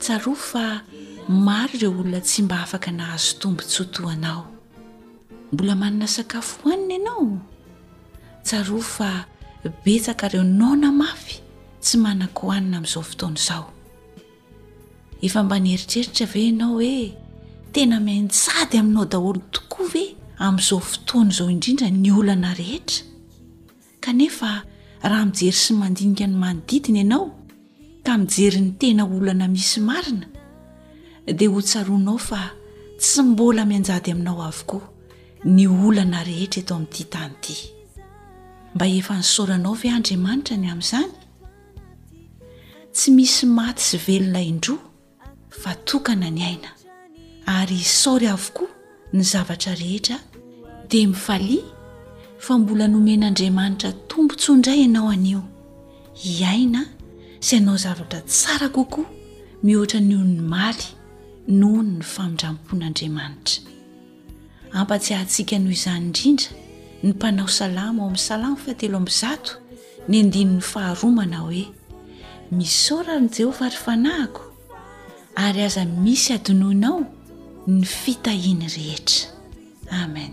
Tsarovy fa maro ireo olona tsy mba afaka nahazo tombontsoa toa anao. Mbola manana sakafo hohanina ianao? Tsarovy fa betsaka ireo noana mafy tsy manan-kohanina amin'izao fotoana izao. Efa mba nieritreritra ve ianao hoe tena mianjady aminao daholo tokoa ve amin'izao fotoana izao indrindra ny olana rehetra? kanefa raha mijery sy mandinika ny manodidina ianao ka mijery ny tena olana misy marina dia ho tsaroanao fa tsy mbola mianjady aminao avokoa ny olana rehetra eto amin'ity tany ity mba efa nysaoranao ve andriamanitra ny amin'izany tsy misy maty sy velona indroa fa tokana ny aina ary isaory avokoa ny zavatra rehetra dia mifalia fa mbola nomen'Andriamanitra tombontsoa indray ianao anio hiaina sy hanao zavatra tsara kokoa mihoatra ny ony maly noho ny famindrampon'Andriamanitra. Hampatsiahantsika noho izany indrindra ny mpanao salamo ao amin'ny Salamo fahatelo amby zato ny andininy faharoa manao hoe, Misaora an'i Jehovah ry fanahiko, ary aza misy adinoinao ny fitahiany rehetra. Amen.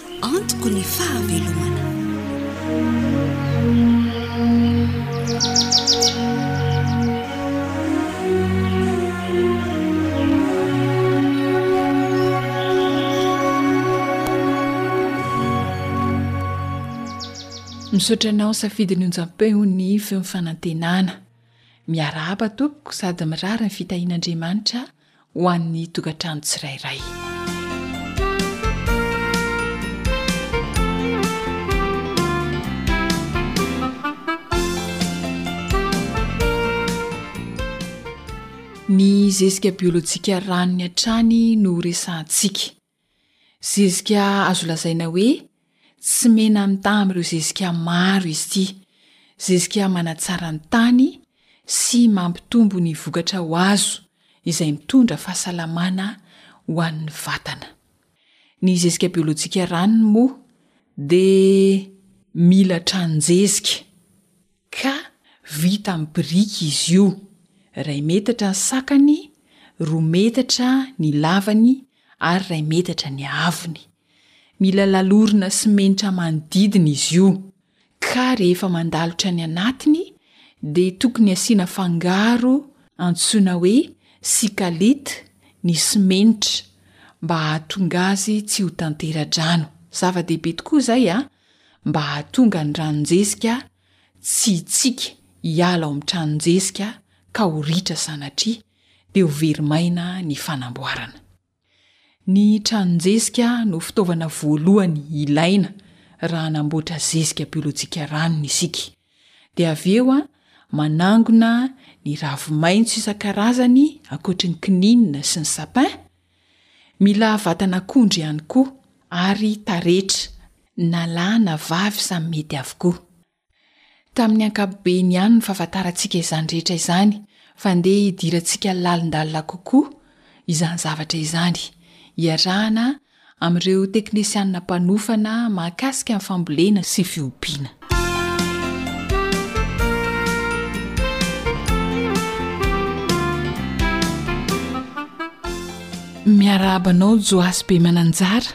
Antoko ny fahavelomana. Misaotra anao safidy ny onjam-peo ny feon'ny fanantenana. Miarahaba tompoko sady mirary ny fitahian'Andriamanitra ho an'ny tokantrano tsirairay. Ny zezika biolojika ranony hatrany no resahantsika. Zezika azo lazaina hoe tsy mena-mitaha amin'ireo zezika maro izy ity. Zezika manatsara ny tany sy mampitombo ny vokatra ho azo, izay mitondra fahasalamana ho an'ny vatana. Ny zezika biolojika ranony moa dia mila tranon-jezika. ka vita amin'ny biriky izy io, iray metatra ny sakany, roa metatra ny lavany ary iray metatra ny haavony. Mila lalorina simenitra manodidina izy io, ka rehefa mandalotra ny anatiny dia tokony asiana fangaro antsoina hoe sikalite ny simenitra mba hahatonga azy tsy ho tantera-drano. Zava-dehibe tokoa izay an! mba hahatonga ny ranon-jezika tsy hitsiky hiala ao amin'ny tranon-jezika ka ho ritra sanatria dia ho very maina ny fanamboarana. Ny tranon-jezika no fitaovana voalohany ilaina raha hanamboatra zezika biolojika ranony isika. Dia avy eo manangona ny ravi-maitso isan-karazany ankoatry ny kininina sy ny sapin, Mila vatan'akondro ihany koa ary taretra na lahy na vavy samy mety avokoa. Tamin'ny ankapobeny ihany no fahafantarantsika izany rehetra izany fa andeha hidirantsika lalindalina kokoa izany zavatra izany iarahana amin'ireo teknisianina mpanofana mahakasika ny fambolena sy fiompiana. Miarahaba anao Joasy be mananjara.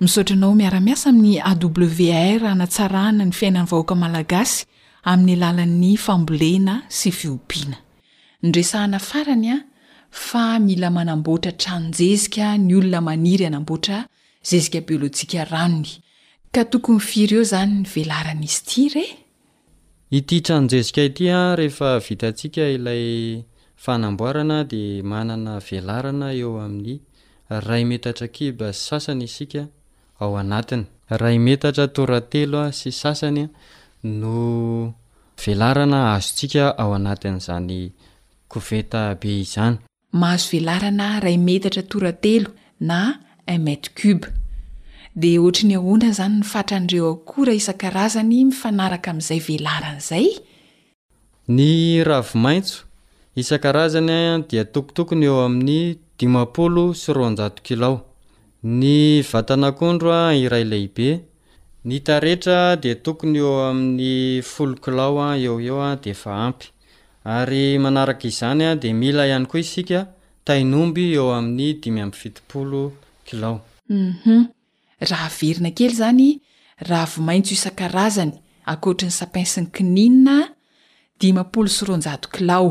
Misaotra anao miara-miasa amin'ny AWR hanatsarahana ny fiainan'ny vahoaka malagasy amin'ny alalan'ny fambolena sy fiompiana. Niresahana farany fa mila manamboatra tranon-jezika ny olona maniry hanamboatra Zezika biolojika ranony. Ka tokony firy eo zany ny velaran'izy ity re? Ity tranon-jezika ity rehefa vitantsika ilay fanamboarana dia manana velarana eo amin'ny iray metatra kiba sy sasany isika ao anatiny. Iray metatra toratelo sy sasany no velarana azontsika ao anatin'izany koveta be izany. mahazo velarana iray metatra toratelo na un mètre cube. Dia ohatry ny ahoana izany ny fatran'ireo akora isan-karazany mifanaraka amin'izay velarana izay? Ny ravi-maitso isan-karazany dia tokotokony eo amin'ny dimampolo sy roanjato kilao. Ny vatan'akondro iray lehibe. Ny taretra dia tokony eo amin'ny folo kilao eo ho eo dia efa ampy. Ary manaraka izany dia mila ihany koa isika tain'omby eo amin'ny dimy amby fitopolo kilao. Uhum. Raha averina kely izany, ravi-maitso isan-karazany, ankoatry ny sapin sy ny kininina, dimampolo sy roanjato kilao.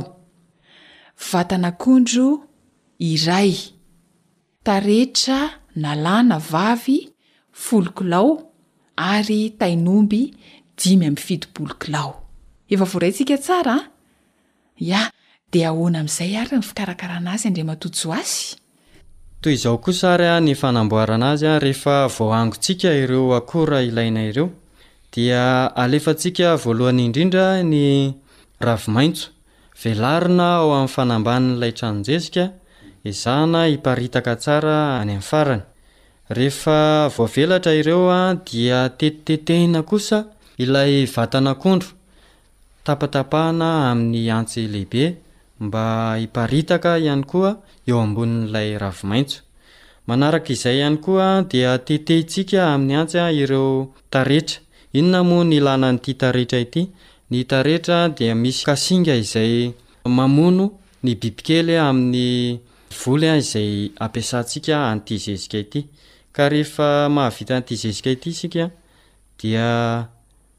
Vatan'akondro iray. Taretra nalana vavy folo kilao ary tain'omby dimy amby fitopolo kilao. Efa voaraintsika tsara an! Ya, dia ahoana amin'izay ary ny fikarakarana azy Andriamatoa Joasy? Toy izao kosa ary ny fanamboarana azy, rehefa voahangontsika ireo akora ilaina ireo dia alefantsika voalohany indrindra ny ravi-maitso Velarina ao amin'ny fanambanin'ilay tranon-jezika, ezahana hiparitaka tsara any amin'ny farany. Rehefa voavelatra ireo dia tetitetehina kosa ilay vatan'akondro, tapatapahana amin'ny antsy lehibe mba hiparitaka ihany koa eo ambonin'ilay ravimaitso. Manaraka izay ihany koa dia tetehintsika amin'ny antsy ireo taretra. Inona moa ny ilàna an'ity taretra ity? Ny taretra dia misy kasinga izay mamono ny bibikely amin'ny voly izay ampiasantsika an'ity zezika ity. Ka rehefa mahavita an'ity zezika ity isika dia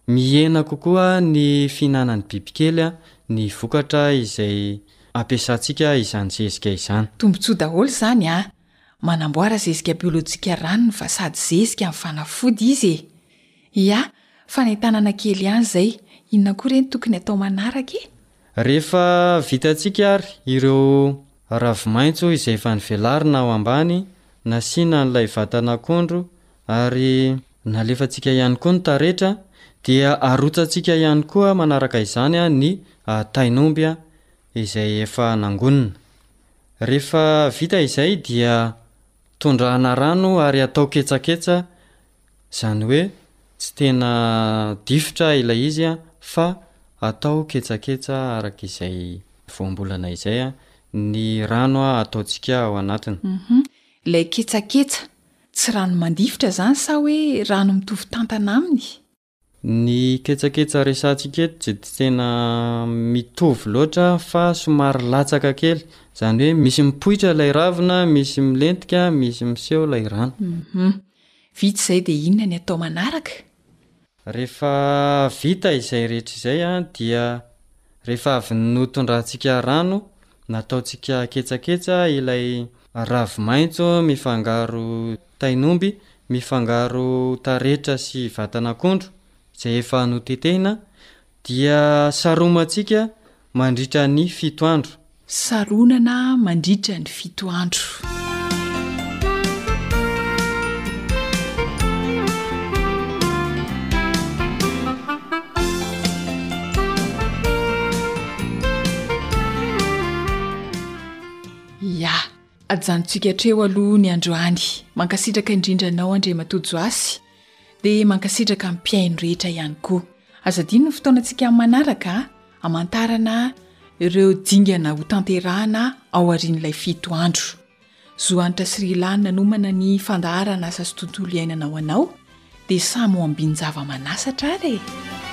mihena kokoa ny fihinanan'ny bibikely ny vokatra izay ampiasantsika izany zezika izany. Tombontsoa daholo izany an! Manamboara zezika biolojika ranony fa sady zezika ny fanafody izy e! Ia, fanentanana kely ihany izay. Inona koa re no tokony atao manaraka e? Rehefa vitantsika ary ireo ravi-maitso izay efa novelarina ao ambany, nasiana an'ilay vatan'akondro ary nalefantsika ihany koa ny taretra dia arotsantsika ihany koa manaraka izany ny tain'omby izay efa nangonina. Rehefa vita izay dia tondrahana rano ary atao ketsaketsa Izany hoe tsy tena difotra ilay izy fa atao ketsaketsa araka izay voambolana izay ny rano ataontsika ao anatiny. Hum. Ilay ketsaketsa, tsy rano mandifotra izany sa hoe rano mitovy tantana aminy? Ny ketsaketsa resahantsika eto tsy dia tena mitovy loatra fa somary latsaka kely. Izany hoe misy mipoitra ilay ravina, misy milentika, misy miseho ilay rano. Uhum. Vita izay dia inona ny atao manaraka? Rehefa vita izay rehetra izay dia rehefa avy notondrantsika rano, nataontsika ketsaketsa ilay ravi-maitso mifangaro. tain'omby mifangaro taretra sy vatan'akondro izay efa notetehina dia saromantsika mandritra ny fito andro. Saronana mandritra ny fito andro. Ya. Ajanontsika hatreo aloha ny androany. Mankasitraka indrindra anao Andriamatoa Joasy dia mankasitraka ny mpihaino rehetra ihany koa. Aza adino ny fotoanantsika amin'ny manaraka hamantarana ireo dingana hotanterahana ao aorian'ilay fito andro. Zo Hanitra sy Rila no nanomana ny fandaharana Asa sy Tontolo iainana ho anao dia samy ho ambinin-java manasatra ary e!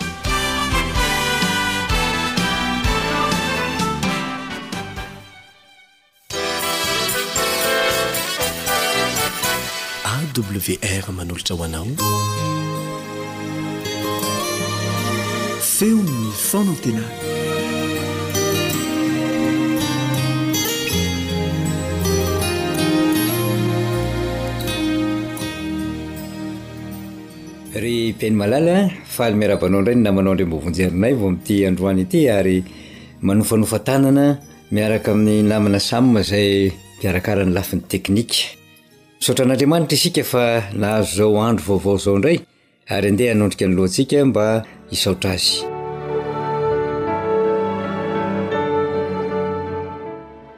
AWR manolotra ho anao feon'ny fanantenana. Ry Ben'ny Malala, faly miarahaba anao indray ny namanao indray mbola vonjy aminay vao amin'ity androany ity ary manofanofa tanana. Miaraka amin'ny namana Sam izay mikarakara ny lafiny teknika. Misaotra an'Andriamanitra isika fa nahazo izao andro vaovao izao indray ary andeha hanondrika ny lohantsika mba hisaotra Azy.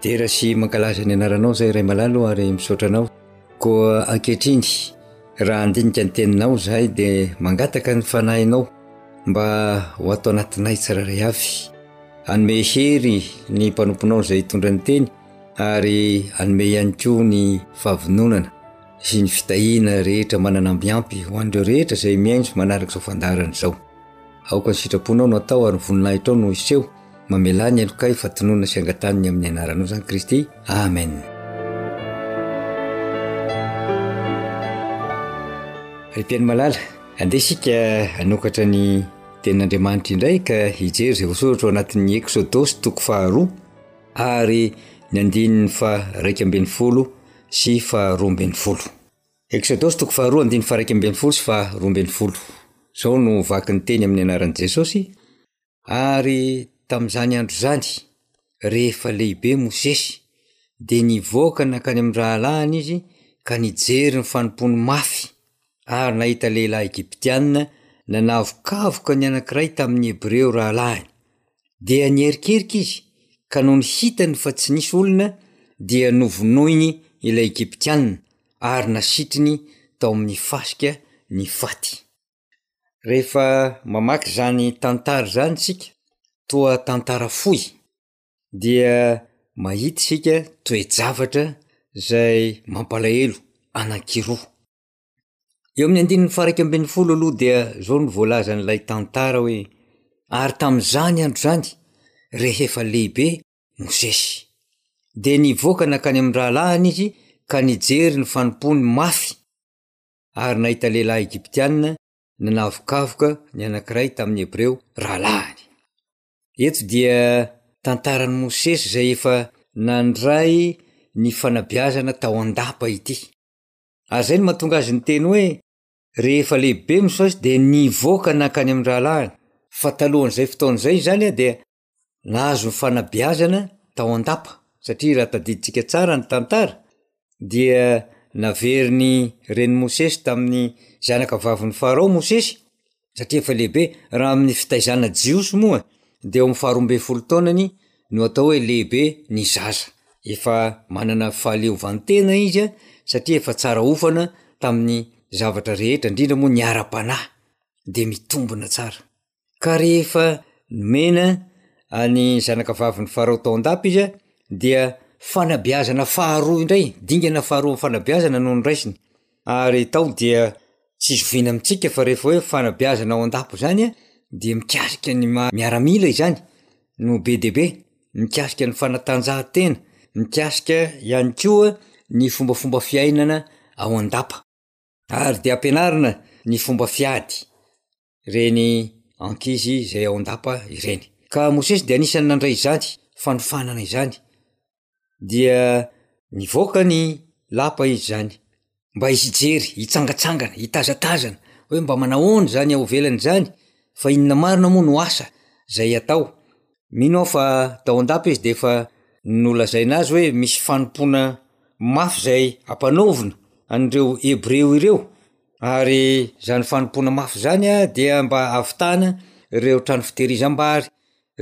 Dera sy mankalaza ny anaranao izay Ray malala o ary misaotra Anao. Koa ankehitriny, Raha handinika ny teninao izahay dia mangataka ny Fanahinao mba ho ato anatinay tsirairay avy. Hanome hery ny mpanomponao izay hitondra ny teny ary hanome ihany koa ny fahavononana sy ny fitahiana rehetra manana amby ampy ho an'ireo rehetra izay mihaino sy manaraka izao fandaharana izao. Aoka ny sitraponao no atao ary ny voninahitrao no hiseho Mamelà ny heloka efa tononina sy angataniny amin'ny anaranao izany Kristy. Amen. Ry mpihaino malala, andeha isika hanokatra ny tenin'Andriamanitra indray ka hijery izay voasoratra ao anatin'ny Eksodosy toko faharoa ary ny andininy faharaika ambin'ny folo sy faharoa ambin'ny folo. Eksodosy toko faharoa andininy faharaika ambin'ny folo sy faharoa ambin'ny folo. Izao no vaky ny teny amin'ny anaran'i Jesosy, Ary tamin'izany andro izany, rehefa lehibe Mosesy, dia nivoaka nankany amin'ny rahalahiny izy ka nijery ny fanompoany mafy, ary nahita lehilahy Egyptiana nanavokavoka ny anankiray tamin'ny Hebreo rahalahiny. Dia nierikerika izy, ka nony hitany fa tsy nisy olona, dia novonoiny ilay Egyptiana, ary nasitriny tao amin'ny fasika ny faty. Rehefa mamaky izany tantara izany isika, toa tantara fohy, dia mahita isika toe-javatra izay mampalahelo anankiroa. Eo amin'ny andininy faha-iraika ambin'ny folo aloha dia izao no voalazan'ilay tantara hoe, Ary tamin'izany andro izany, rehefa lehibe Mosesy, dia nivoaka nankany amin'ny rahalahiny izy ka nijery ny fanompoany mafy, ary nahita lehilahy Egyptiana nanavokavoka ny anankiray tamin'ny Hebreo rahalahiny. Eto dia tantaran'i Mosesy izay efa nandray ny fanabeazana tao an-dapa ity. Ary izay no mahatonga azy niteny hoe, Rehefa lehibe Mosesy dia nivoaka nankany amin'ny rahalahiny. Fa talohan'izay fotoana izay izany dia nahazo ny fanabeazana tao an-dapa, satria raha tadidintsika tsara ny tantara dia naverin'ny ren'i Mosesy tamin'ny zanaka vavin'i Farao Mosesy, satria efa lehibe, raha amin'ny fitaizana jiosy moa dia eo amin'ny faharoa ambin'ny folo taonany no atao hoe lehibe ny zaza, efa manana fahaleovan-tena izy an, satria efa tsara hofana tamin'ny zavatra rehetra, indrindra moa ny ara-panahy, dia mitombina tsara. Ka rehefa nomena an'i zanakavavin'i Farao tao an-dapa izy dia fanabeazana faharoa indray, dingana faharoa amin'ny fanabeazana no noraisiny. Ary tao dia tsy zoviana amintsika fa rehefa hoe fanabeazana ao an-dapa izany dia mikasika ny maha miaramila izany no be dia be, mikasika ny fanatanjahantena, mikasika ihany koa ny fombafomba fiainana ao an-dapa. Ary dia ampianarina ny fomba fiady, ireny ankizy zay ao an-dapa ireny, ka Mosesy dia anisan'ny nandray izany fanofanana izany, dia nivoaka ny lapa izy zany mba hijery, hitsangatsangana, hitazatazana hoe mba manahoana zany aho ho velona zany, fa inona marina moa no asa zay atao, Mino aho fa tao an-dapa izy dia efa nolazaina azy hoe misy fanompoana mafy izay ampanaovina an'ireo Hebreo ireo, ary izany fanompoana mafy izany dia mba ahavitana ireo trano fitehirizam-bary,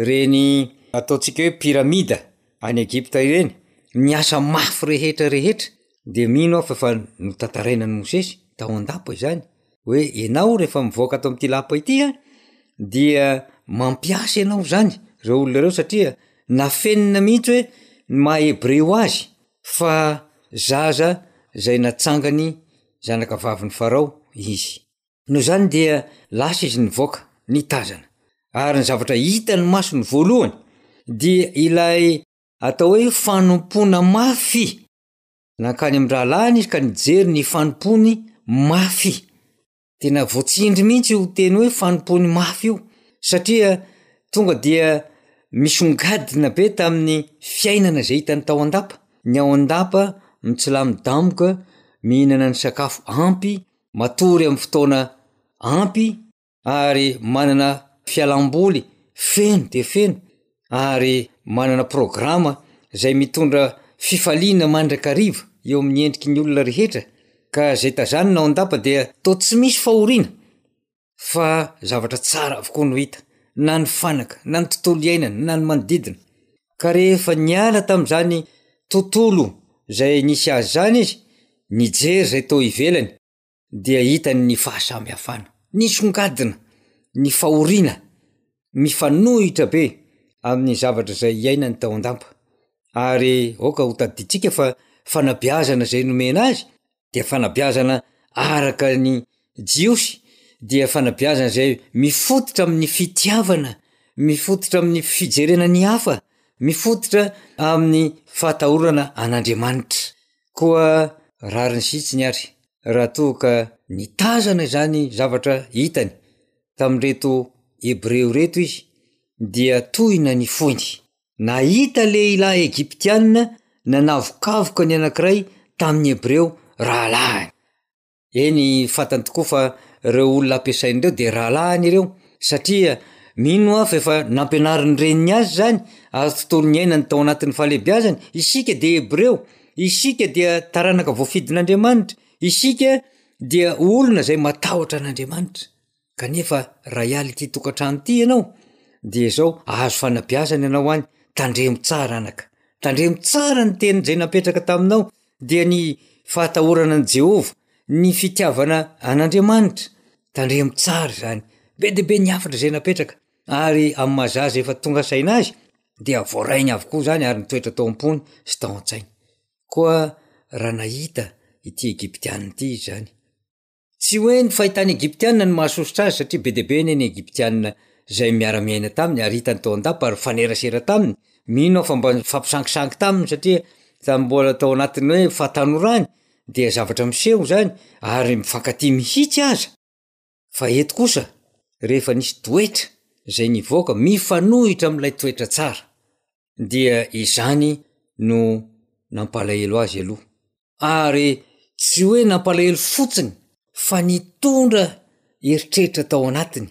ireny ataontsika hoe pyramida any Egypta ireny, ny asa mafy rehetra rehetra. Dia mino aho fa efa notantaraina an'i Mosesy tao an-dapa izany, hoe ianao rehefa mivoaka ato amin'ity lapa ity an, dia mampiasa ianao izany ireo olona ireo satria nafenina mihitsy hoe ny maha hebreo azy fa zaza izay natsangany zanaka vavin'i Farao izy. Noho izany dia lasa izy nivoaka, nitazana. Ary ny zavatra hitan'ny masony voalohany dia ilay atao hoe fanompoana mafy Nankany amin'ny rahalahiny izy ka nijery ny fanompoany mafy. Tena voatsindry mihitsy io teny hoe fanompoany mafy io, satria tonga dia misongadina be tamin'ny fiainana izay hitany tao an-dapa. Ny ao an-dapa, mitsilamidamoka, mihinana ny sakafo ampy, matory amin'ny fotoana ampy. ary manana fialam-boly feno dia feno ary manana programa izay mitondra fifaliana mandrakariva eo amin'ny endriky ny olona rehetra ka izay tazanina ao an-dapa dia toa tsy misy fahoriana fa zavatra tsara avokoa no hita na ny fanaka na ny tontolo iainana na ny manodidina ka rehefa niala tamin'izany tontolo izay nisy azy izany izy nijery izay teo ivelany dia hitany ny fahasamihafana. Nisongadina ny fahoriana mifanohitra be amin'ny zavatra izay iainany tao an-damba. Ary aoka ho tadidintsika fa fanabeazana izay nomena azy dia fanabeazana araka ny Jiosy, dia fanabeazana izay mifototra amin'ny fitiavana, mifototra amin'ny fijerena ny hafa, mifototra amin'ny fahatahorana an'Andriamanitra. koa rariny sitsiny ary raha toa ka nitazana izany zavatra hitany tamin'ireto Hebreo ireto izy, dia tohina ny foiny. Nahita lehilahy Egyptiana nanavokavoka ny anankiray tamin'ny Hebreo rahalahiny. Eny, fantany tokoa fa ireo olona ampiasainy ireo dia rahalahiny ireo, satria mino aho fa efa nampianarin'ny reniny azy izany, ary tontolo niainany tao anatin'ny fahalehibiazany. Isika dia Hebreo, isika dia taranaka voafidin'Andriamanitra, isika dia olona izay matahotra an'Andriamanitra. kanefa raha hiala ity tokantrano ity ianao de zao ahazo fanabeazana ianao any tandremo tsara anaka tandremo tsara ny teny zay napetraka taminao dia ny fahatahorana an'i Jehovah ny fitiavana an'Andriamanitra tandremo tsara zany be dia be ny hafatra zay napetraka ary amin'ny maha zaza efa tonga saina azy dia voarainy avokoa zany ary mitoetra tao am-pony sy tao an-tsainy koa raha nahita ity Egyptiana ity izy zany Tsy hoe ny fahitan'ny Egyptiana no mahasosotra azy, satria be dia be anie ny Egyptiana izay miara-miaina taminy ary hitany tao an-dapa ary mifanerasera taminy. Mino aho fa mba nifampisangisangy taminy satria tamin'ny mbola tao anatin'ny hoe fahatanorany dia zavatra miseho izany ary mifankatia mihitsy aza. Fa eto kosa, rehefa nisy toetra izay nivoaka, mifanohitra amin'ilay toetra tsara. dia izany no nampalahelo azy aloha. Ary tsy hoe nampalahelo fotsiny fa nitondra eritreritra tao anatiny,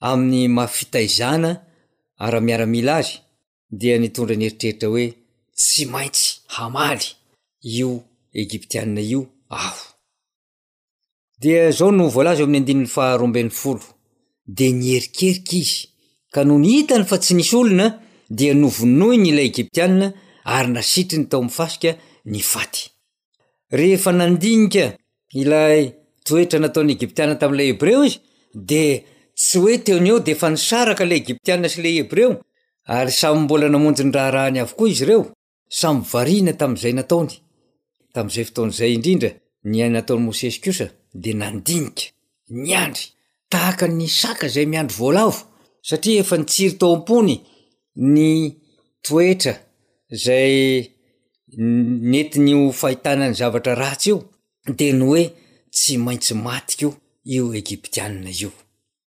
amin'ny maha fitaizana ara miaramila azy dia nitondra ny eritreritra hoe tsy maintsy hamaly io Egyptiana io aho. Dia izao no voalaza eo amin'ny andininy faharoa ambin'ny folo, dia niherikerika izy, ka nony hitany fa tsy nisy olona, dia novonoiny ilay Egyptianina ary nasitriny tao amin'ny fasika ny faty. Rehefa nandinika ilay toetra nataon'ny Egyptiana tamin'ilay Hebreo izy, dia tsy hoe teo ny eo dia efa nisaraka ilay Egyptiana sy ilay Hebreo, ary samy mbola namonjy ny raharahany avokoa izy ireo. Samy variana tamin'izay nataony. Tamin'izay fotoana izay indrindra, ny aina nataon'i Mosesy kosa dia nandinika, niandry, tahaka ny saka izay miandry voalavo, satria efa nitsiry tao am-pony ny toetra izay nentiny ho fahitana ny zavatra ratsy io, dia ny hoe tsy maintsy maty koa io Egyptianina io.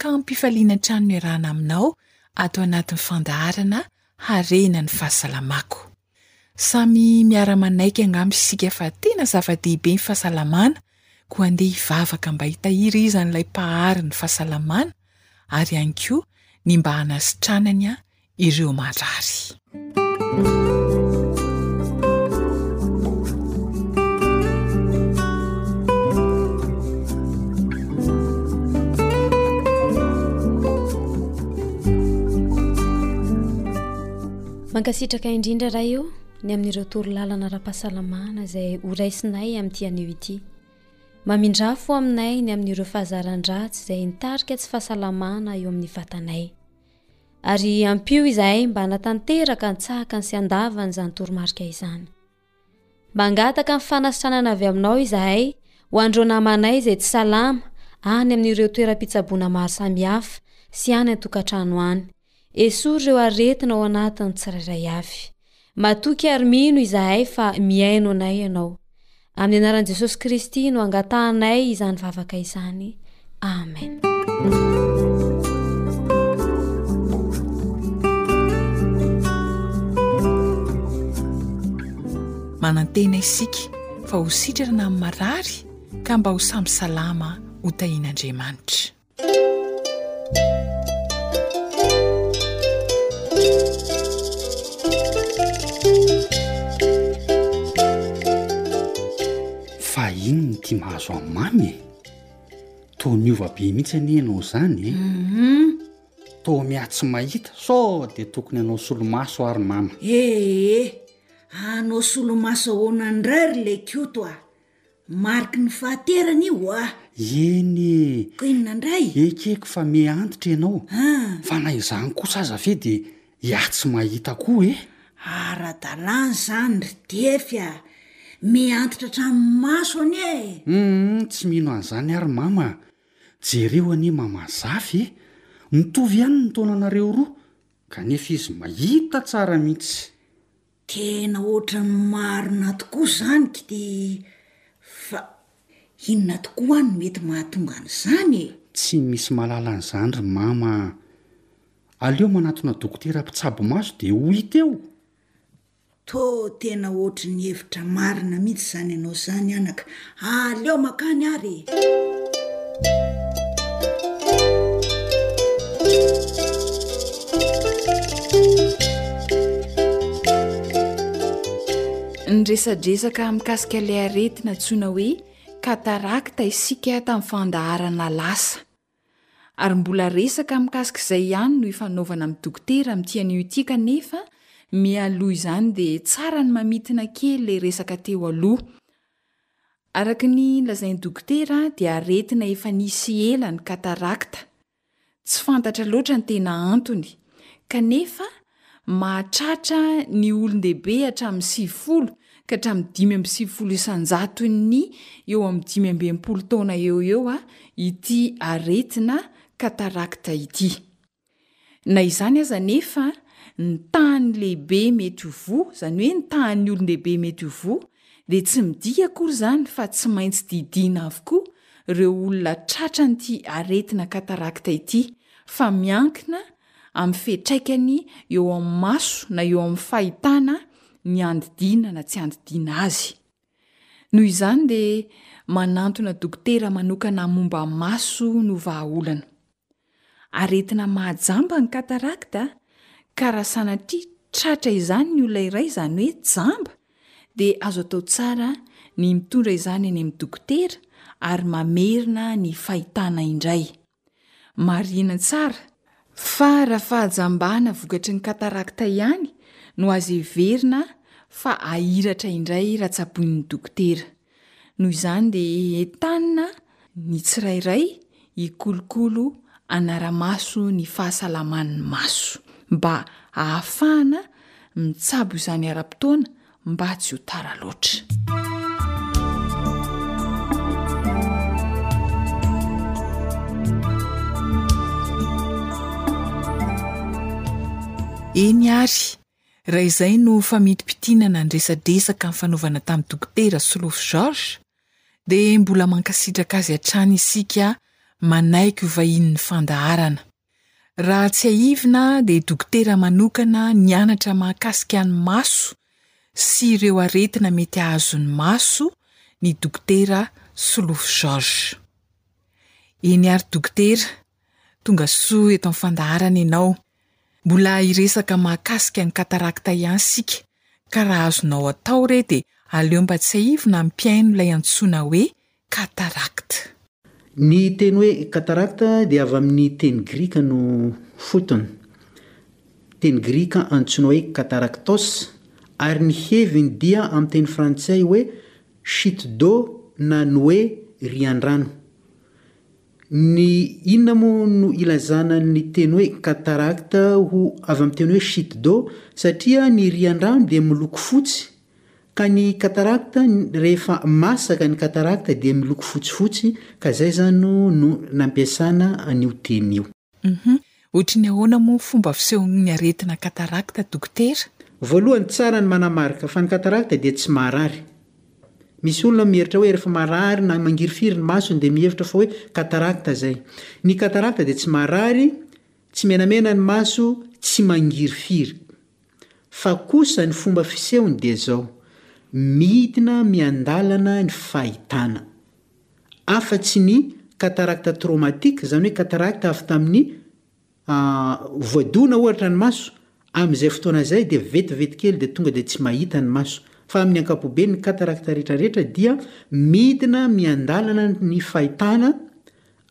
ka ampifaliana hatrany miarahana aminao ato anatin'ny fandaharana Harena ny fahasalamako. Samy miara-manaiky angamba isika fa tena zava-dehibe ny fahasalamana koa andeha hivavaka mba hitahirizan'ilay Mpahary ny fahasalamana ary ihany koa ny mba hanasitranany ireo marary. mankasitraka indrindra ray eo ny amin'ireo toro lalana ara-pahasalamana izay horaisinay amin'ity anio ity mamindrafo aminay ny amin'ireo fahazaran-dratsy izay nitarika tsy fahasalamana eo amin'ny vatanay Ary ampio izahay mba hanatanteraka an-tsakany sy an-davany izany toromarika izany. Mba hangataka ny fanasitranana avy aminao izahay ho an'ireo namanay izay tsy salama any amin'ireo toeram-pitsaboana maro samihafa sy any an-tokantrano any. Esory ireo aretina ao anatin'ny tsirairay avy. Matoky ary mino izahay fa mihaino anay Ianao. Amin'ny anaran'i Jesosy Kristy no angatahanay izany vavaka izany. Amen. manantena isika fa ho sitrana amin'ny marary ka mba ho samy salama ho tahian'Andriamanitra. Fa inn ity mahazo an mamy e to miova be mihitsy anie ianao zany e uhum to miha tsy mahita sao de tokony anao solomaso ary mama ee anao solomaso ahoana ndray ry le koto a Mariky ny fahaterana io ho'a. Eny e! Koa inona indray? Ekeko fa miha antitra ianao. Ah! Fa na izany kosa aza ve dia ià tsy mahita koa e! Ara-dalàna izany ry Defy a! Miha antitra hatramin'ny maso anie e! Humm! Tsy mino an'izany aho ry Mama a! Jereo anie Mama Zafy e! Mitovy ihany ny taonanareo roa kanefa izy mahita tsara mihitsy. Tena ohatran'ny marina tokoa zany kty fa inona tokoa no mety mahatonga an'izany e? Tsy misy mahalala an'izany ry mama a! Aleo manatona dokotera mpitsabo maso dia ho hita eo! Toa tena ohatry ny hevitra marina mihitsy izany ianao izany anaka Aleo makany ary ny resadresaka mikasika ilay aretina tsoina hoe katarakta isika tamin'ny fandaharana lasa ary mbola resaka mikasika izay ihany no ifanaovana amin'ny dokotera amin'itianio ity kanefa mialoha izany dia tsara ny mamitina kely ilay resaka teo aloha Araka ny lazain'ny dokotera dia aretina efa nisy ela ny katarakta. Tsy fantatra loatra ny tena antony, kanefa mahatratra ny olon-dehibe hatramin'ny sivifolo ka hatramin'ny dimy amby sivifolo isan-jaton'ny eo amin'ny dimy amby enimpolo taona eo ho eo ity aretina katarakta ity. Na izany aza anefa, ny tahan'ny lehibe mety ho voa, izany hoe ny tahan'ny olon-dehibe mety ho voa, dia tsy midika akory izany fa tsy maintsy didiana avokoa ireo olona tratran'ity aretina katarakta ity, fa miankina amin'ny fiatraikany eo amin'ny maso na eo amin'ny fahitana ny handidiana na tsy handidiana azy. Noho izany dia manantona dokotera manokana momba maso no vahaolana. Aretina mahajamba ny katarakta ka raha sanatria tratra izany ny olona iray izany hoe jamba dia azo atao tsara ny mitondra izany any amin'ny dokotera ary mamerina ny fahitana indray. Marihina tsara fa raha fahajambana vokatry ny katarakta ihany no azo heverina fa ahiratra indray raha tsaboin'ny dokotera. Noho izany dia entanina ny tsirairay hikolokolo hanara-maso ny fahasalaman'ny maso mba hahafahana mitsabo izany ara-potoana mba tsy ho tara loatra. Eny ary, Raha izay no famintimpitiana nandresadresaka nifanaovana tamin'i Dokotera Solofo Georges dia mbola mankasitraka azy hatrany isika manaiky ho vahinin'ny fandaharana. Raha tsiahivina dia dokotera manokana nianatra mahakasika ny maso sy ireo aretina mety hahazo ny maso ny Dokotera Solofo Georges. Eny ary Dokotera, Tonga soa eto amin'ny fandaharana ianao. Mbola hiresaka mahakasika ny katarakta ihany isika ka raha azonao atao re dia aleo mba tsiahivina mpihaino ilay antsoina hoe katarakta. Ny teny hoe katarakta dia avy amin'ny teny grika no fotony. Teny grika antsoina hoe kataraktos ary ny heviny dia amin'ny teny frantsay hoe chute d'eau na ny hoe rian-drano. Ny inona moa no ilazana ny teny hoe cataracte ho avy amin'ny teny hoe chute d'eau? Satria ny rian-drano dia miloko fotsy ka ny cataracte rehefa masaka ny cataracte dia miloko fotsifotsy ka izay izany no nampiasana an'io teny io. Humm. Ohatry ny ahoana moa ny fomba fisehon'ny aretina katarakta dokotera? Voalohany tsara ny manamarika fa ny katarakta dia tsy marary. Misy olona mihevitra hoe rehefa marary na mangirifiry ny masony dia mihevitra fa hoe katarakta izay. Ny katarakta dia tsy marary, tsy menamena ny maso, tsy mangirifiry. Fa kosa ny fomba fisehony dia izao, midina miandalana ny fahitana. Afa-tsy ny cataracte traumatique, izany hoe cataracte avy tamin'ny voadona ohatra ny maso, amin'izay fotoana izay dia vetivety kely dia tonga dia tsy mahita ny maso. Fa amin'ny ankapobeny ny cataracte rehetrarehetra dia midina miandalana ny fahitana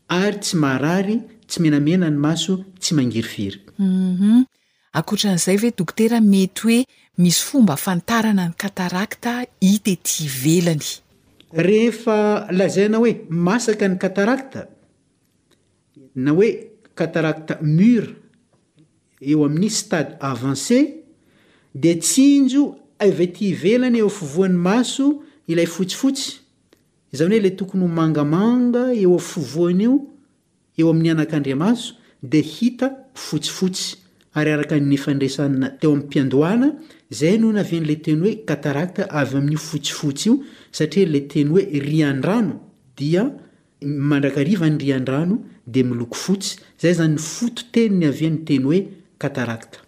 ary tsy marary, tsy menamena ny maso, tsy mangirifiry. Ankoatran'izay ve dokotera mety hoe misy fomba afantarana ny katarakta hita ety ivelany? Rehefa lazaina hoe masaka ny katarakta na hoe katarakta mure eo amin'ny stade avancé dia tsinjo avy ety ivelany eo afovoan'ny maso ilay fotsifotsy, izany hoe ilay tokony ho mangamanga eo afovoany io, eo amin'ny anakandriamaso dia hita fotsifotsy ary araka ny nifandraisana teo amim-piandohana izay no navian'ilay teny hoe cataracte avy amin'io fotsifotsy io satria ilay teny hoe rian-drano dia mandrakariva ny rian-drano dia miloko fotsy, izay izany ny foto-teny niavian'ny teny hoe cataracte.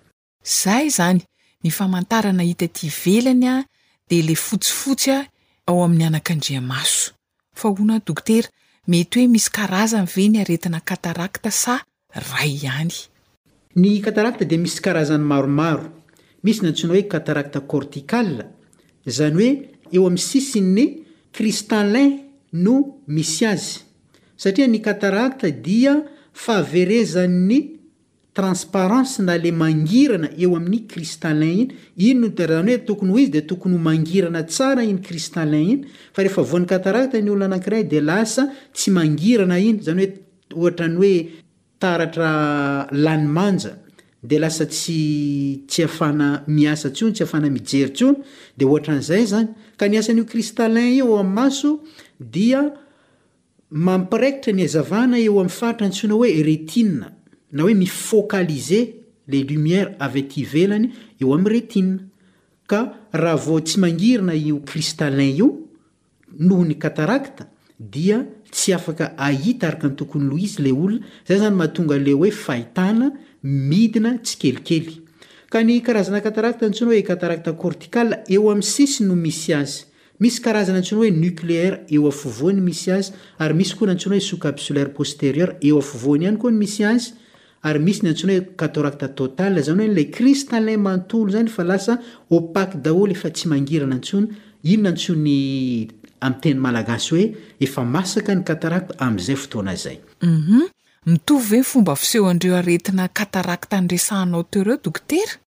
Zay izany, ny famantarana hita ety ivelany dia le fotsifotsy ao amin'ny anakandriamaso. Fa hono dokotera, mety hoe misy karazany ve ny aretina katarakta sa ray ihany? Ny katarakta dia misy karazany maromaro, misy ny antsoina hoe katarakta cortical, izany hoe eo amin'ny sisin'ny cristallin no misy azy, satria ny katarakta dia fahaverezan'ny Transparence na le mangirana eo amin'ny cristallin iny, iny no niterahany hoe tokony ho izy dia tokony ho mangirana tsara iny cristallin iny fa rehefa voan'ny cataracte ny olona anankiray dia lasa tsy mangirana iny, zany hoe ohatran'ny hoe taratra lany manja dia lasa tsy tsy ahafahana miasa tsony, tsy ahafahana mijery tsony, dia ohatran'izay zany, ka ny asan'io cristallin io ao amin'ny maso dia. Mampiraikitra ny hazavana eo amin'ny faritra antsoina hoe retina na hoe mi-focaliser ilay lumière avy aty ivelany eo amin'ny retina, ka raha vao tsy mangirina io cristallin io noho ny cataracte dia tsy afaka ahita araka ny tokony lo izy ilay olona, izay izany mahatonga ilay hoe fahitana midina tsikelikely. Ka ny karazana cataracte antsoina hoe cataracte corticale eo amin'ny sisiny no misy azy. Misy karazany antsoina hoe nucléaire eo afovoany misy azy ary misy koa ny antsoina hoe sous-capsulaire postérieur eo afovoany ihany koa ny misy azy ary misy ny antsoina hoe catoracte totale izany hoe ilay cristallin manontolo izany fa lasa opaque daholo efa tsy mangirana intsony iny no antsoin'ny amin'ny teny malagasy hoe efa masaka ny cataracte amin'izay fotoana izay. Uhum. Mitovy ve ny fomba fisehoan'ireo aretina cataracte niresahanao teo ireo dokotera?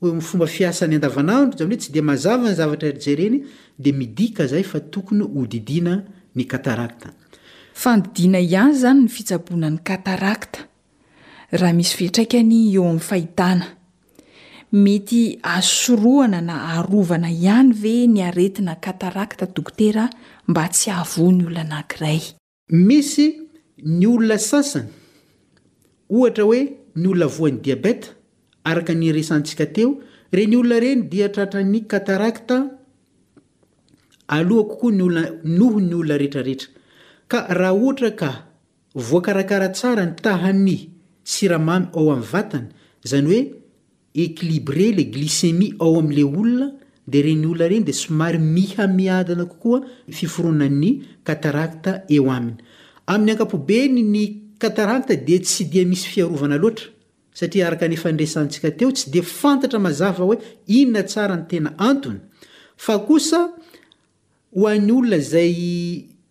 Hoy amin'ny fomba fiasany andavanandro, izany hoe tsy dia mazava ny zavatra jereny, dia midika izay fa tokony hodidiana ny katarakta. Fandidiana ihany izany ny fitsaboana ny katarakta, raha misy fiantraikany eo amin'ny fahitana. Mety azo sorohana na arovana ihany ve ny aretina katarakta dokotera mba tsy hahavoa ny olona anankiray? Misy ny olona sasany, ohatra hoe ny olona voan'ny diabeta, araka ny niresahantsika teo, ireny olona ireny dia tratran'ny katarakta aloha kokoa ny olona noho ny olona rehetrarehetra. Ka raha ohatra ka voakarakara tsara ny tahan'ny siramamy ao amin'ny vatany, izany hoe équilibré le glycémie ao am le olona de reny olona reny de somary miha miadana kokoa ny fiforonan ny cataracte eo aminy. Amin ny ankapobeny ny cataracte dia tsy dia misy fiarovana loatra satria araka ny efa niresahantsika teo tsy dia fantatra mazava hoe inona tsara ny tena antony fa kosa ho an ny olona izay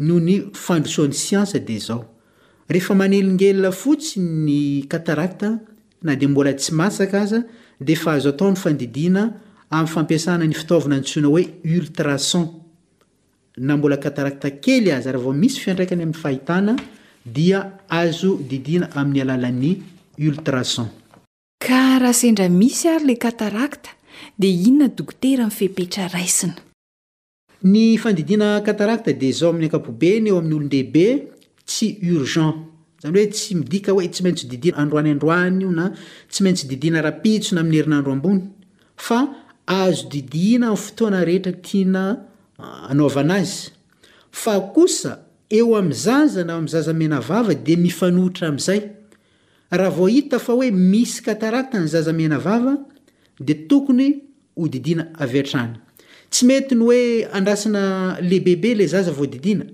noho ny fandrosoan'ny siansa dia izao, rehefa manelingelina fotsiny ny cataracte na dia mbola tsy masaka aza dia efa azo atao ny fandidiana amin'ny fampiasana ny fitaovana antsoina hoe ultrason, na mbola cataracte kely aza raha vao misy fiantraikany amin'ny fahitana dia azo didiana amin'ny alalan'ny ultrason. Ka raha sendra misy ary ilay cataracte dia inona dokotera ny fepetra raisina? Ny fandidiana cataracte dia izao amin'ny ankapobeny eo amin'ny olon-dehibe tsy urgent. Izany hoe tsy midika hoe tsy maintsy didiana androany androany io na tsy maintsy didiana rahampitso na amin'ny herinandro ambony fa azo didiana amin'ny fotoana rehetra tiana anaovana azy. Fa kosa eo amin'ny zaza na amin'ny zaza menavava dia mifanohitra amin'izay. Raha vao hita fa hoe misy cataracte ny zaza menavava dia tokony ho didiana avy hatrany. Tsy mety ny hoe andrasana le bebe le zaza vao didiana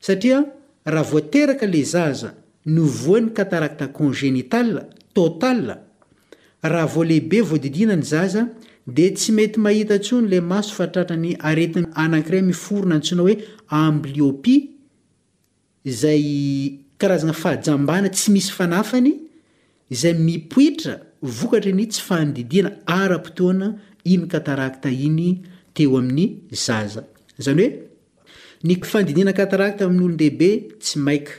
satria raha vao teraka le zaza no voan'ny cataracte congenital total, raha vao lehibe vao didiana ny zaza dia tsy mety mahita intsony le maso fa tratran'ny aretina anankiray miforona antsoina hoe amblyopie, izay karazana fahajambana tsy misy fanafany izay mipoitra vokatry ny tsy fanididiana ara-potoana iny katarakta iny teo amin'ny zaza. Izany hoe, ny fanididiana katarakta amin'ny olon-dehibe tsy maika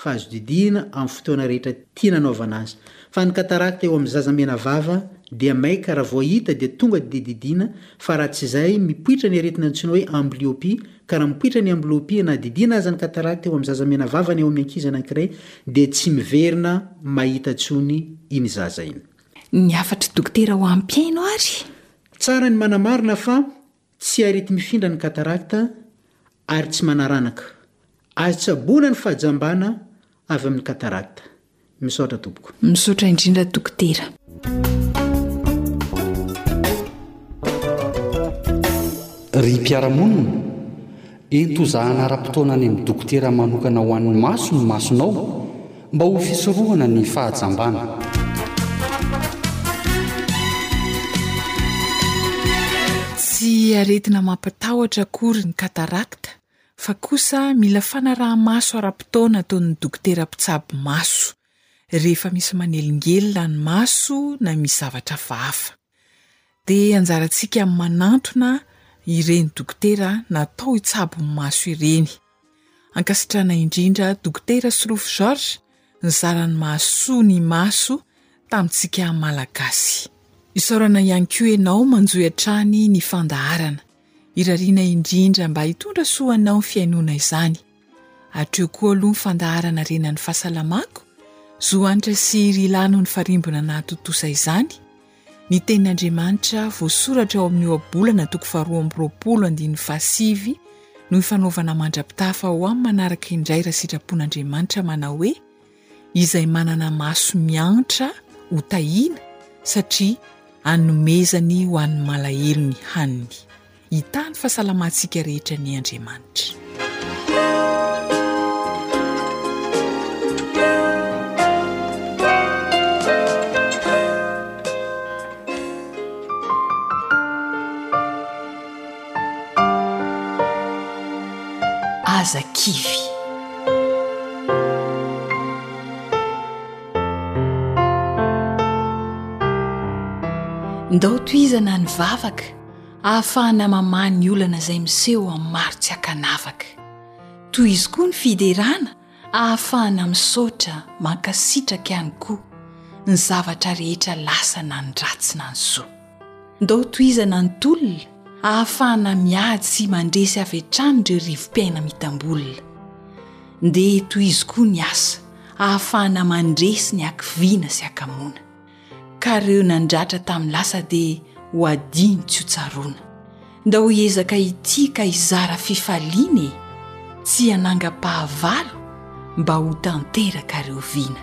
fa azo didiana amin'ny fotoana rehetra tiana anaovana azy, fa ny katarakta eo amin'ny zaza menavava dia maika raha vao hita dia tonga dia didiana fa raha tsy izay mipoitra ny aretina antsoina hoe amblyopie Ka raha mipoitra ny amblyopia na didiana aza ny cataracte eo amin'ny zaza menavava ny ao amin'ny ankizy anankiray dia tsy miverina mahita intsony iny zaza iny. Ny hafatr'i dokotera ho ampihaino ary? Tsara ny manamarina fa tsy areti-mifindra ny cataracte ary tsy manaranaka. Azo tsaboana ny fahajambana avy amin'ny cataracte. Misaotra tompoko. Misaotra indrindra dokotera. Ry mpiara-monina, entozahana ara-potoana any amin'ny dokotera manokana ho an'ny maso ny masonao mba ho fisorohana ny fahajambana. Tsy aretina mampatahotra akory ny cataracte fa kosa mila fanaraha-maso ara-potoana ataon'ny dokotera mpitsabo maso rehefa misy manelingelina ny maso na misy zavatra hafahafa. Dia anjarantsika ny manantona ireny dokotera natao hitsabo ny maso ireny. Ankasitrahana indrindra Dokotera Sorofo Georges nizara ny mahasoa ny maso tamintsika Malagasy. Isaorana ihany koa ianao manjohy hatrany ny fandaharana. Irariana indrindra mba hitondra soa anao ny fihainoana izany. Hatreo koa aloha ny fandaharana Rena ny fahasalamako, Zo hanitra sy Ry Ilah noho ny farimbona nahatontosa izany, Ny Tenin'Andriamanitra voasoratra ao amin'ny Ohabolana toko faharoa amby roapolo andininy fahasivy no hifanaovana mandra-pitafa ho amin'ny manaraka indray raha sitrapon'Andriamanitra manao hoe, izay manana maso miantra ho tahiana satria anomezany ho an'ny malahelo ny haniny. Hitahy ny fahasalamantsika rehetra anie Andriamanitra. Aza kivy. Ndao tohizana ny vavaka ahafahana mamaha ny olana izay miseho amin'ny maro tsy ankanavaka. Tohizo koa ny fiderana Ahafahana misaotra, mankasitraka ihany koa ny zavatra rehetra lasa na ny ratsy na ny soa. Ndao tohizana ny tolona ahafahana miady sy mandresy avy hatrany ireo rivo-piaina mitam-bolona. Ndeha tohizo koa ny asa ahafahana mandresy ny hakiviana sy hakamoana. ka reo nandratra tam lasa de ho adino tsy ho tsaroana. Ndao hiezaka hitia ka hizara fifaliana e! tsy hanangam-pahavalo mba ho tanteraka reo vina.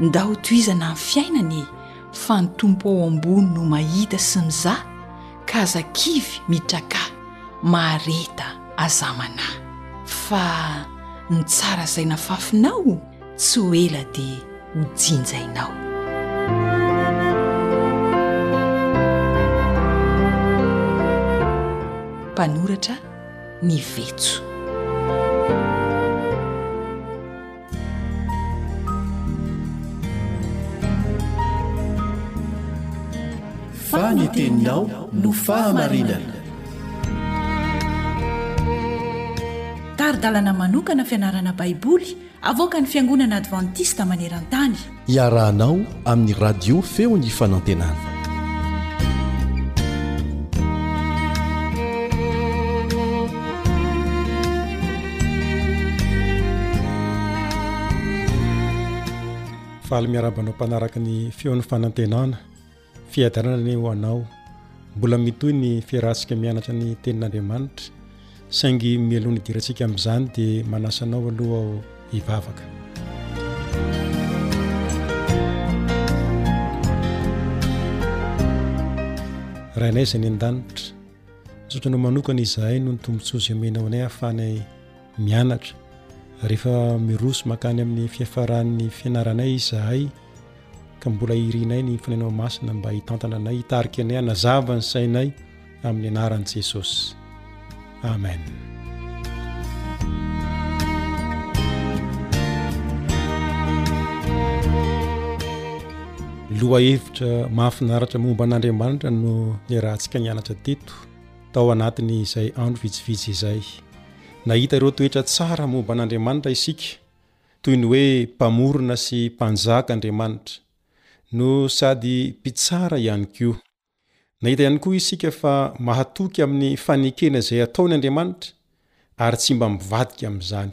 Ndao tohizana ny fiainana e! fa ny Tompo ao ambony no mahita sy mizaha ka aza kivy mitrakà mahareta aza manahy. Fa ny tsara zay nafafinao Tsy ho ela dia ho jinjainao. Mpanoratra ny vetso. Fa ny teninao no fahamarinana. Tari-dalana manokana fianarana Baiboly Avoakan'ny Fiangonana Advantista maneran-tany. Iarahanao amin'ny Radio Feon'ny Fanantenana. Faly miarahaba anao mpanaraka ny Feon'ny Fanantenana. Fiadanana anie ho anao. Mbola mitohy ny fiarahantsika mianatra ny tenin'Andriamanitra, saingy mialoha ny hidirantsika amin'izany dia manasa anao aloha aho hivavaka. Rainay izay ny an-danitra, misaotra anao manokana izahay noho ny tombontsoa izay omenao anay ahafahanay mianatra. Rehefa miroso mankany amin'ny fiafaran'ny fianaranay izahay ka mbola irinay ny Fonenao Masina mba hitantana anay, hitarika anay, hanazava ny sainay amin'ny anaran'i Jesosy. Amen. lohahevitra mahafinaritra momba an'andriamanitra no niarahantsika nianatra teto tao anatin'izay andro vitsivitsy izay Nahita ireo toetra tsara momba an'Andriamanitra isika, toy ny hoe Mpamorona sy Mpanjaka Andriamanitra, no sady Mpitsara ihany koa. Nahita ihany koa isika fa mahatoky amin'ny fanekena izay ataony Andriamanitra, ary tsy mba mivadika amin'izany.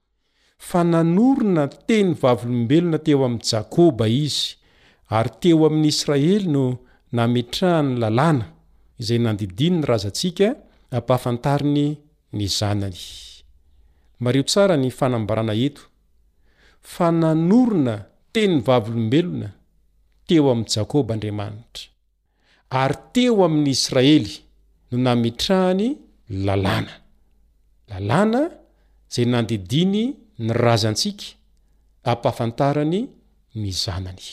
Fa nanorina teny vavolombelona teo amin'i Jakoba Izy, ary teo amin'ny Israely no nametrahany ny lalàna, izay nandidiany ny razantsika hampahafantariny ny Zanany. Mariho tsara ny fanambarana eto, Fa nanorina teny vavolombelona teo amin'i Jakoba Andriamanitra. Ary teo amin'ny Israely no nametrahany lalàna. Lalàna izay nandidiany ny razantsika ampahafantarany ny zanany.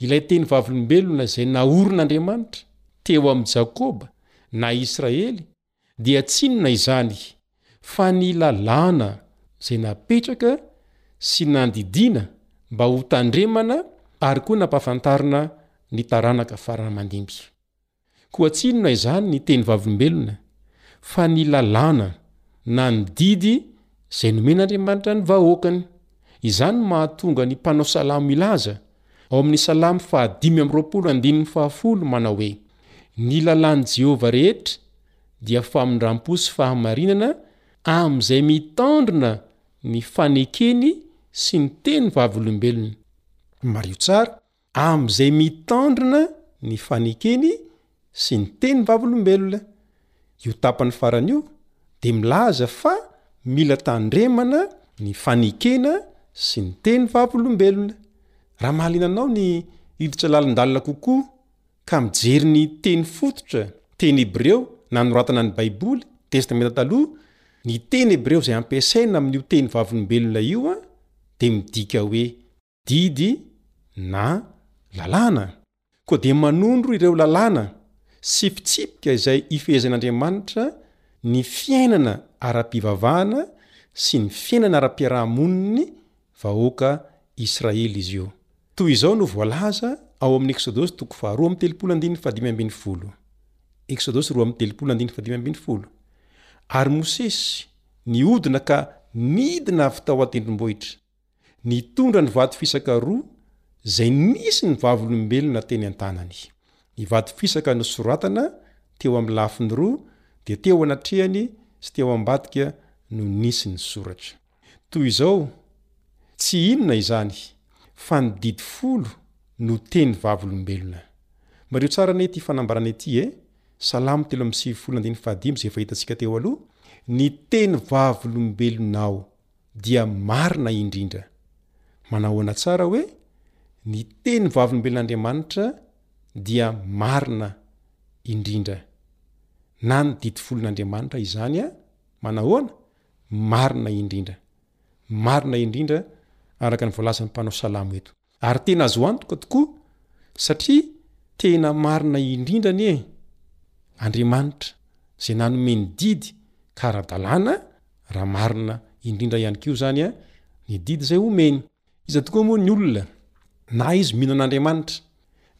Ilay teny vavolombelona izay naorin'Andriamanitra teo amin'i Jakoba na Israely dia tsy inona izany fa ny lalàna izay napetraka sy nandidiana mba ho tandremana ary koa nampahafantarina ny taranaka farany mandimby. Koa tsy inona izany ny teny vavolombelona fa ny lalàna na ny didy izay nomen'Andriamanitra ny vahoakany. Izany no mahatonga ny mpanao salamo milaza Ao amin'ny Salamo faha dimy amby roapolo andininy faha folo manao hoe, Ny lalàn'i Jehovah rehetra dia famindram-po sy fahamarinana amin'izay mitandrina ny fanekeny sy ny teny vavolombelony. Mariho tsara, Amin'izay mitandrina ny fanekeny sy ny teny vavolombelona, io tapany farany io dia milaza fa mila tandremana ny fanekena sy ny teny vavolombelona. Raha mahaliana anao ny hiditra lalindalina kokoa ka mijery ny teny fototra, teny hebreo nanoratana ny Baiboly, Testamenta Taloha, ny teny hebreo izay ampiasaina amin'io teny vavolombelona io dia midika hoe. didy na lalàna, koa dia manondro ireo lalàna sy fitsipika izay ifehezen'Andriamanitra ny fiainana ara-pivavahana sy ny fiainana ara-piaraha-monin'ny vahoaka Israely izy io. Toy izao no voalaza ao amin'ny Eksodosy toko faharoa amby telopolo andininy fahadimy ambin'ny folo, Eksodosy roa amby telopolo andininy fahadimy ambin'ny folo, Ary Mosesy nihodina ka nidina avy tao an-tendrombohitra, Nitondra ny vato fisaka roa izay nisy ny Vavolombelona teny an-tanany. Ny vato fisaka nosoratana teo amin'ny lafiny roa dia teo anatrehany sy teo ambadika no nisy ny soratra. Toy izao, Tsy inona izany fa ny didy folo no teny Vavolombelona. Mariho tsara anie ity fanambarana ity e! Salamo telo amby sivifolo andininy fahadimy izay efa hitantsika teo aloha, Ny teny Vavolombelonao dia marina indrindra. Manahoana tsara hoe ny teny vavolombelon'Andriamanitra dia marina indrindra. Na ny didifolo'n'Andriamanitra izany a, manahoana? Marina indrindra. Marina indrindra araka ny voalazan'ny mpanao salamo eto. Ary tena azo antoka tokoa satria tena marina indrindra anie Andriamanitra izay nanome ny didy ka ara-dalàna raha marina indrindra ihany koa izany ny didy izay omeny. Iza tokoa moa ny olona na izy mino an'Andriamanitra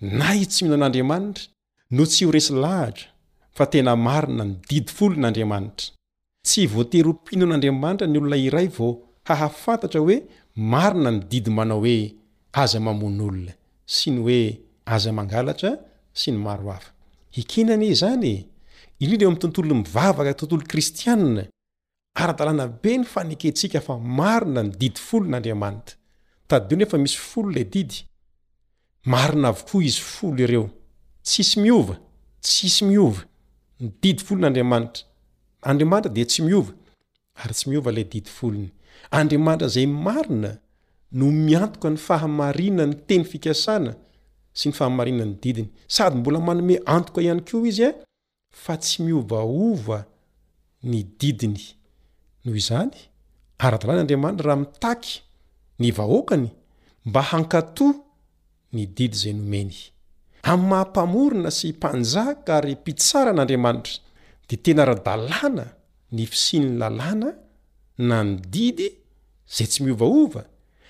na izy tsy mino an'Andriamanitra? no tsy ho resy lahatra fa tena marina ny didy folo n'Andriamanitra. Tsy voatery ho mpino an'Andriamanitra ny olona iray vao hahafantatra hoe marina ny didy manao hoe aza mamono olona sy ny hoe aza mangalatra sy ny maro hafa. Ekena anie izany e! Indrindra eo amin'ny tontolo mivavaka tontolo kristianina Ara-dalàna be ny fanekentsika fa marina ny didy folo n'Andriamanitra. Tadidio anie fa misy folo ilay didy. Marina avokoa izy folo ireo. Tsisy miova, tsisy miova ny didy folo n'Andriamanitra. Andriamanitra dia tsy miova ary tsy miova ilay didy folony. Andriamanitra izay marina no miantoka ny fahamarinan'ny teny fikasana sy ny fahamarinan'ny didiny. Sady mbola manome antoka ihany koa izy fa tsy miovaova ny didiny. Noho izany, ara-dalàna Andriamanitra raha mitaky ny vahoakany mba hankatò ny didy izay nomeny. Amin'ny maha Mpamorona sy Mpanjaka ary Mpitsara an'Andriamanitra, dia tena ara-dalàna ny fisian'ny lalàna na ny didy izay tsy miovaova,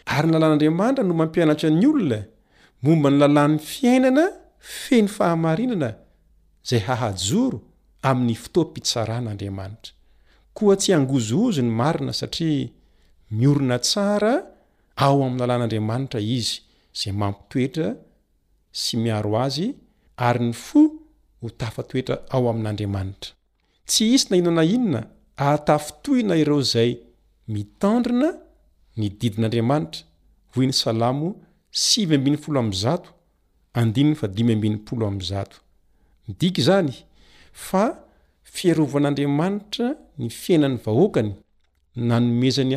ary ny lalàn'Andriamanitra no mampianatra ny olona momba ny lalàn'ny fiainana feno fahamarinana izay hahajoro amin'ny fotoam-pitsaran' Andriamanitra. Koa tsy hangozohozo ny marina satria miorina tsara ao amin'ny lalan' Andriamanitra izy izay mampitoetra sy miaro azy ary ny fo ho tafatoetra ao amin' Andriamanitra. Tsy hisy na inona na inona ahatafintohina ireo izay mitandrina ny didin'Andriamanitra, hoy ny Salamo sivy ambin'ny folo amby zato, andininy fahadimy amby enimpolo amby zato. Midika izany fa fiarovan'Andriamanitra ny fiainan'ny vahoakany nanomezany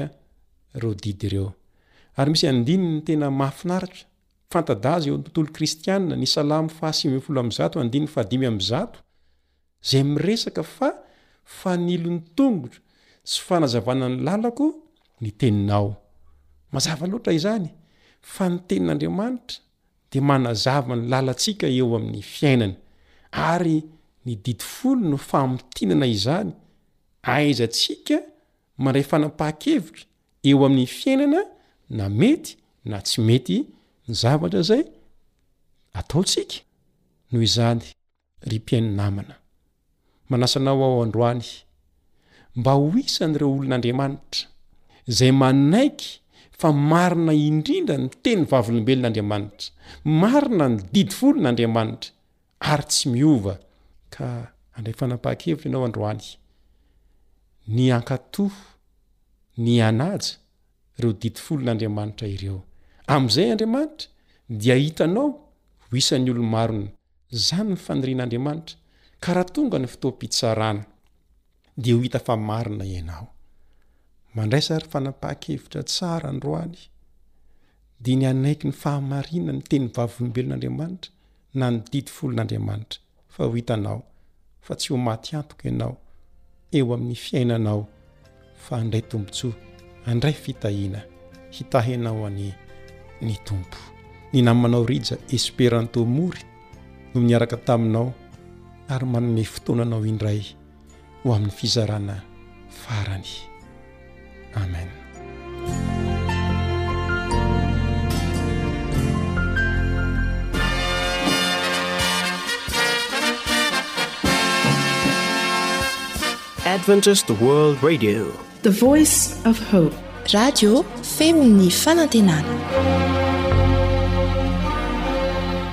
ireo didy ireo. Ary misy andininy tena mahafinaritra, fanta-daza eo amin'ny tontolo kristiana, ny Salamo fahasivy ambin'ny folo amby zato, andininy fahadimy amby zato, Zay miresaka fa fanilo ny tongotro sy fanazavana ny lalako ny teninao. Mazava loatra izany fa ny tenin'Andriamanitra dia manazava ny lalantsika eo amin'ny fiainana ary ny didy folo no famintinana izany ahaizantsika mandray fanapahan-kevitra eo amin'ny fiainana na mety na tsy mety ny zavatra izay ataontsika. Noho izany. Ry mpihaino namana, manasa anao aho androany mba ho isan'ireo olon'Andriamanitra izay manaiky fa marina indrindra ny teny vavolombelon'Andriamanitra, marina ny didy folon'Andriamanitra ary tsy miova, ka handray fanapahan-kevitra ianao androany ny hankato ny hanaja ireo didy folon'Andriamanitra ireo. Amin'izay Andriamanitra dia hitanao ho isan'ny olo-marina Izany ny fanirian'Andriamanitra, ka raha tonga ny fotoam-pitsarana dia ho hita fa marina ianao. Mandraisa ary fanapahan-kevitra tsara androany, dia ny hanaiky ny fahamarinan'ny teny vavolombelon'Andriamanitra na ny didy folon'Andriamanitra, fa ho hitanao fa tsy ho maty antoka ianao eo amin'ny fiainanao fa handray tombontsoa handray fitahiana hitahy anao any ny tompo ny namanao rija esperanto mory no niaraka taminao ary manome fotoananao indray ho amin'ny fizarana farany amen adventist world radio the voice of hope radio femin'ny fanantenana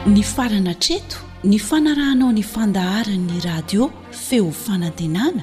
ny farana treto ny fanarahanao ny fandaharan'ny radio feo fanantenana